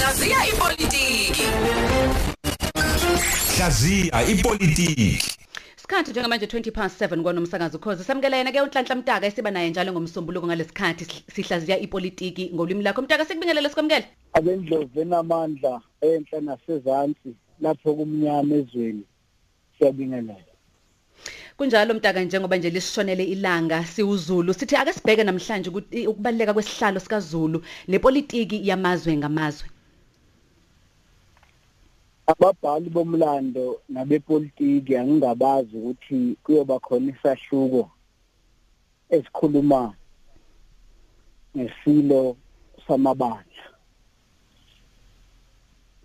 Hlaziya ipolitiki. Hlaziya ipolitiki. Isikhathi njengamanje 20 past 7 kwanomsakazo ukhoze samkelene ke unhlanhla mtaka esiba naye njalo ngomsombuluko ngalesikhathi sihlaziya ipolitiki ngolimi lakho. Mtaka sikubingelele sikwamkele abendlovu enamandla enhla nasezantsi lapho kumnyama ezweni. Siyabingelela. Kunjalo mtaka njengoba nje lisishonele ilanga siwuzulu sithi ake sibheke namhlanje ukubaleka kwesihlalo sikaZulu nepolitiki yamazwe ngamazwe. Ababhali bomlando nabepolitiki angingabazi ukuthi kuyoba khona isahluko esikhuluma ngesilo samabandla.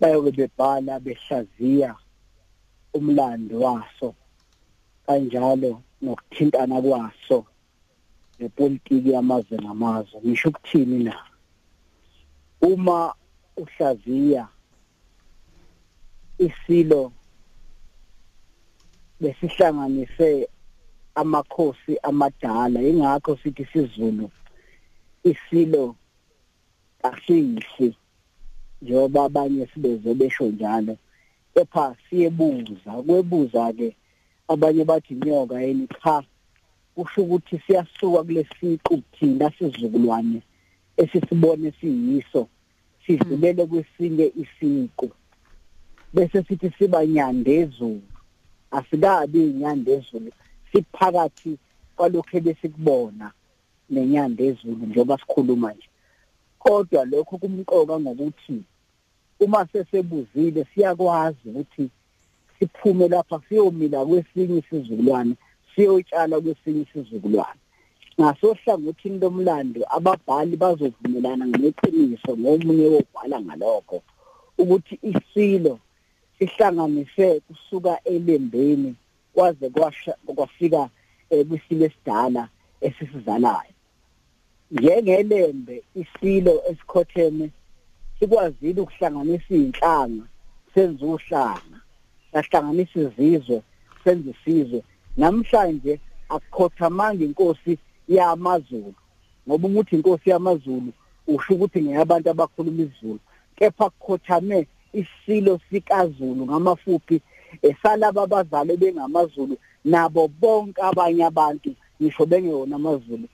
Bayoke bebhala behlaziya umlando waso kanjalo nokuthintana kwaso nepolitiki yamazwe ngamazwe. Ngisho ukuthini na? Uma uhlaziya isilo besihlanganise amakhosi amadala. Ingakho sithi sizulu isilo asiyihle njengoba abanye sibeze besho njalo. Kepha siyebuza. Kwebuza ke abanye bathi inyoka yeni cha kusho ukuthi siyasuka kulesiqu thina sizukulwane esisibone siyiso. Sidlulele kwesinye isiqu. Bese sithi siba nyandezulu. Asikabi inyandezulu siphakathi kwalokho besikubona nenyandezulu njengoba sikhuluma nje. Kodwa lokho kumqoka ngokuthi uma sesebuzile siyakwazi ukuthi siphume lapha siyomila kwesinye isizukulwane siyotshala kwesinye isizukulwane. Ngasohlangothini lomlando ababhali bazovumelana ngeqiniso ngomunye wobhala ngalokho ukuthi isilo sihlanganise kusuka elembeni kwaze kwafika kwisilo esidala esisizalayo. Njengelembe isilo esikhotheme sikwazile ukuhlanganisa izinhlanga senza uhlanga sahlanganisa izizwe senza isizwe. Namhlanje akukhothamanga inkosi yamaZulu ngoba umuthi inkosi yamaZulu usho ukuthi ngeyabantu abakhuluma isiZulu kepha kukhothame isilo sikaZulu ngamafuphi esalaba abazali bengamaZulu nabo bonke abanye abantu ngisho bengeyona amaZulu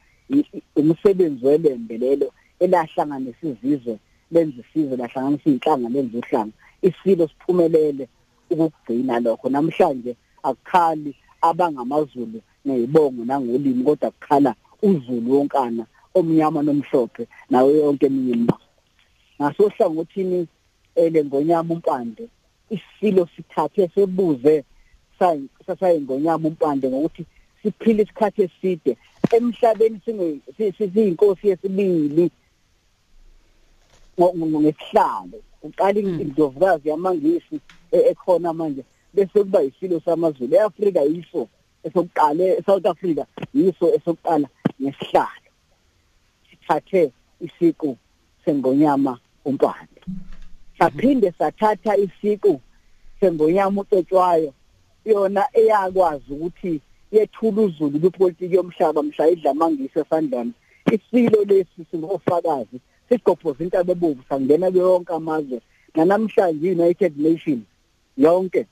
umsebenzi welembe lelo elahlanganisa izizwe lenza isizwe lahlanganisa inhlanga lenza uhlanga isilo siphumelele ukugcina lokho. Namhlanje akukhali abangamaZulu nezibongo nangolimi kodwa kukhala uZulu wonkana omnyama nomhlophe nawe yonke eminye imba ngasohlangothini elengonyama umpande isilo sithathe sebuze sasayengonyama umpande ngokuthi siphile isikhathi eside. Emhlabeni singeyinkosi yesibili ngesihlalo. Uqala indlovukazi yamangisi ekhona manje bese kuba isilo samaZulu. eAfrika yiso esokuqala eSouth Africa yiso esokuqala ngesihlalo. Sithathe isiqu sengonyama umpande. Saphinde sathatha isiqu sengonyama ucetshwayo yona eyakwazi ukuthi yethula uzulu kwipolitiki yomhlaba mhla idla mangisi esandlwana isilo lesi singofakazi sigqobhoza intaba ebovu sangena yonke amazwe. Namhlanje United Nations yonke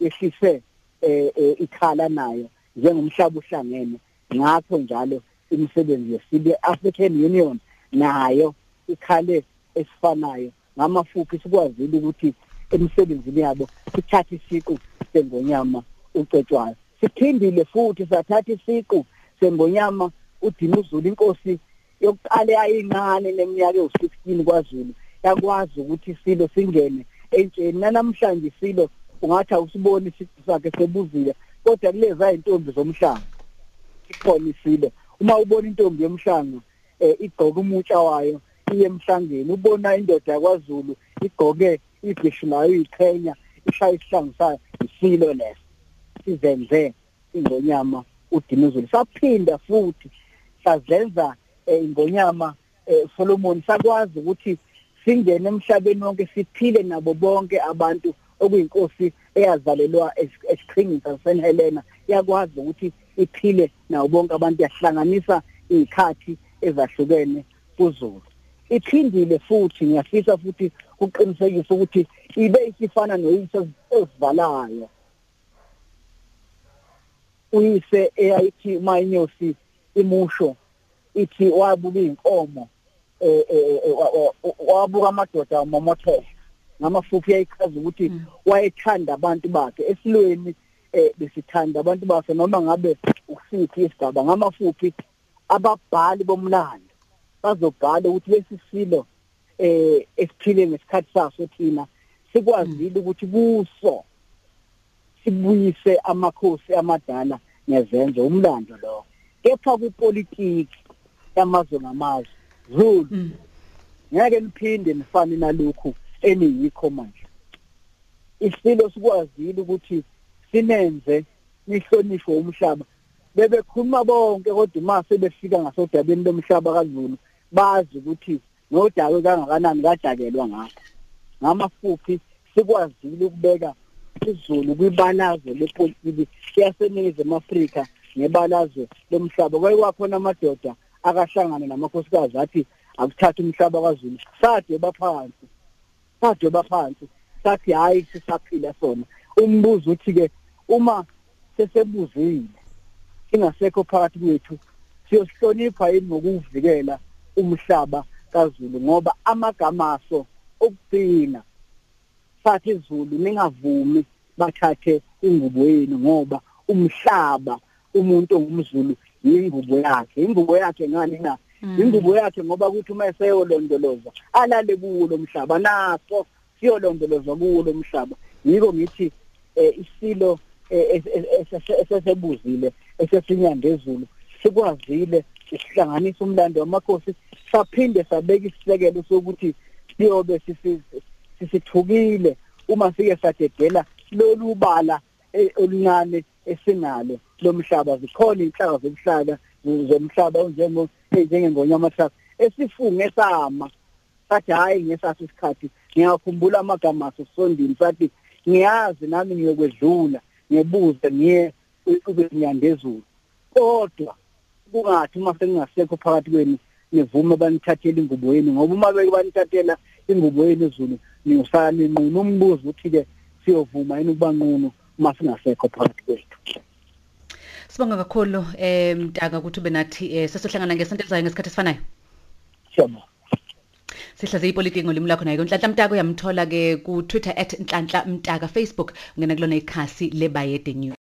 yehlise eh ikhala nayo njengomhlaba uhlangene ngakho njalo imisebenzi yesile African Union nayo ikhale esifanayo ngamafuphi sikwazile ukuthi emsebenzini yabo sithathe isiqu sengonyama ucetshwayo siphindile futhi sathatha isiqu sengonyama uDinuzulu inkosi yokuqala yayincane neminyaka ewu16 kwaZulu. Yakwazi ukuthi isilo singene entsheni. Namhlanje isilo ungathi awusiboni isiqu sakhe sebuzile kodwa kuleza intombi zomhlanga ikhona isilo. Uma ubona intombi yomhlanga igqoka umutsha wayo iye emhlangeni ubona indoda yakwaZulu igqoke ibhishu layo iqhenya ishaya isihlangu sayo isilo leso. Sizenze ingonyama uDinuzulu saphinda futhi sazenza ingonyama Solomon. Sakwazi ukuthi singene emhlabeni wonke siphile nabo bonke abantu okuyinkosi eyazalelwa esiqhingini sasen Helena. Yakwazi ukuthi iphile nawo bonke abantu yahlanganisa izikhathi ezahlukene kuZulu. Iphindile futhi ngiyafisa futhi uqinisekisa ukuthi ibe isifana noyise esivalayo uyise eyayithi mayinyosi imusho ithi wabuka inkomo eh eh, wabuka amadoda amomothela ngamafuphi yayichaza ukuthi wayethanda abantu bakhe. Esilweni eh besithanda abantu bakhe noma ngabe usiphi isigaba ngamafuphi ababhali bomlando. Bazobhala ukuthi lesisilo eh esiphile ngesikhathi saso thina sikwazile ukuthi kuso sibuyise amakhosi amadala ngezenzo umlando lo. Kepha kupolitiki yamazwe ngamazwe Zulu ngeke niphinde nifane nalokhu eniyikho manje. Isilo sikwazile ukuthi sinenze nihlonishwe umhlaba bebekhuluma bonke kodwa mase befika ngasodabeni lomhlaba kaZulu bazi ukuthi nodawe kangakanani kadakelwa ngapha ngamafuphi sikwazile ukubeka izulu kwibalazo lepolitiki yaseNingizimu Afrika ngebalazo lomhlaba. Kwayiwakhona amadoda akahlangana namakhosikazi athi akuthatha umhlaba kwaZulu sade baphansi sade baphansi sathi hayi sisaphila sona. Umbuzo uthi ke uma sesebuzile ingasekho phakathi kwethu siyosihlonipha yini ngokuvikela umhlaba kaZulu ngoba amagama aso okugcina sathi izulu ningavumi bathathe ingubo yenu ngoba umhlaba umuntu ongumzulu ingubo yakhe. Ingubo yakhe ngani na? Ingubo yakhe ngoba kuthi uma eseyolondoloza alale kuwo lomhlaba naso siyolondolozwa kuwo lomhlaba yiko ngithi isilo esesebuzile esesinyanda ezulu sikwazile isihlanganisa umlando wamakhosi saphinde sabeka isisekelo sokuthi siyobe sisithukile uma sike sadedela lolu bala oluncane esinalo. Lomhlaba zikhona inhlaka zomhlaba zomhlaba njengo njengengonya amathathu esifunge sama. Sathi hayi ngesathi isikhathi ngiyakhumbula amagama aso sondini sathi ngiyazi nami ngiyokwedlula ngebuze ngiye kube nyandezulu kodwa kungathi uma sengingasekho phakathi kwenu nivume banithathele ingubo yenu ngoba uma beke banithathela ingubo yenu ezulu niyosala ninquna umbuzo uthi ke siyovuma yini ukuba nqunu uma singasekho phakathi kwethu? Sibonga kakhulu eh mtaka ukuthi ube nathi eh sesohlangana ngesonto elizayo ngesikhathi esifanayo. siyabonga. Sihlaze ipolitiki ngolimi lakho nayo Nhlanhla Mtaka uyamthola ke ku Twitter @nhlanhla mtaka Facebook ungena kulona ikhasi lebayede news.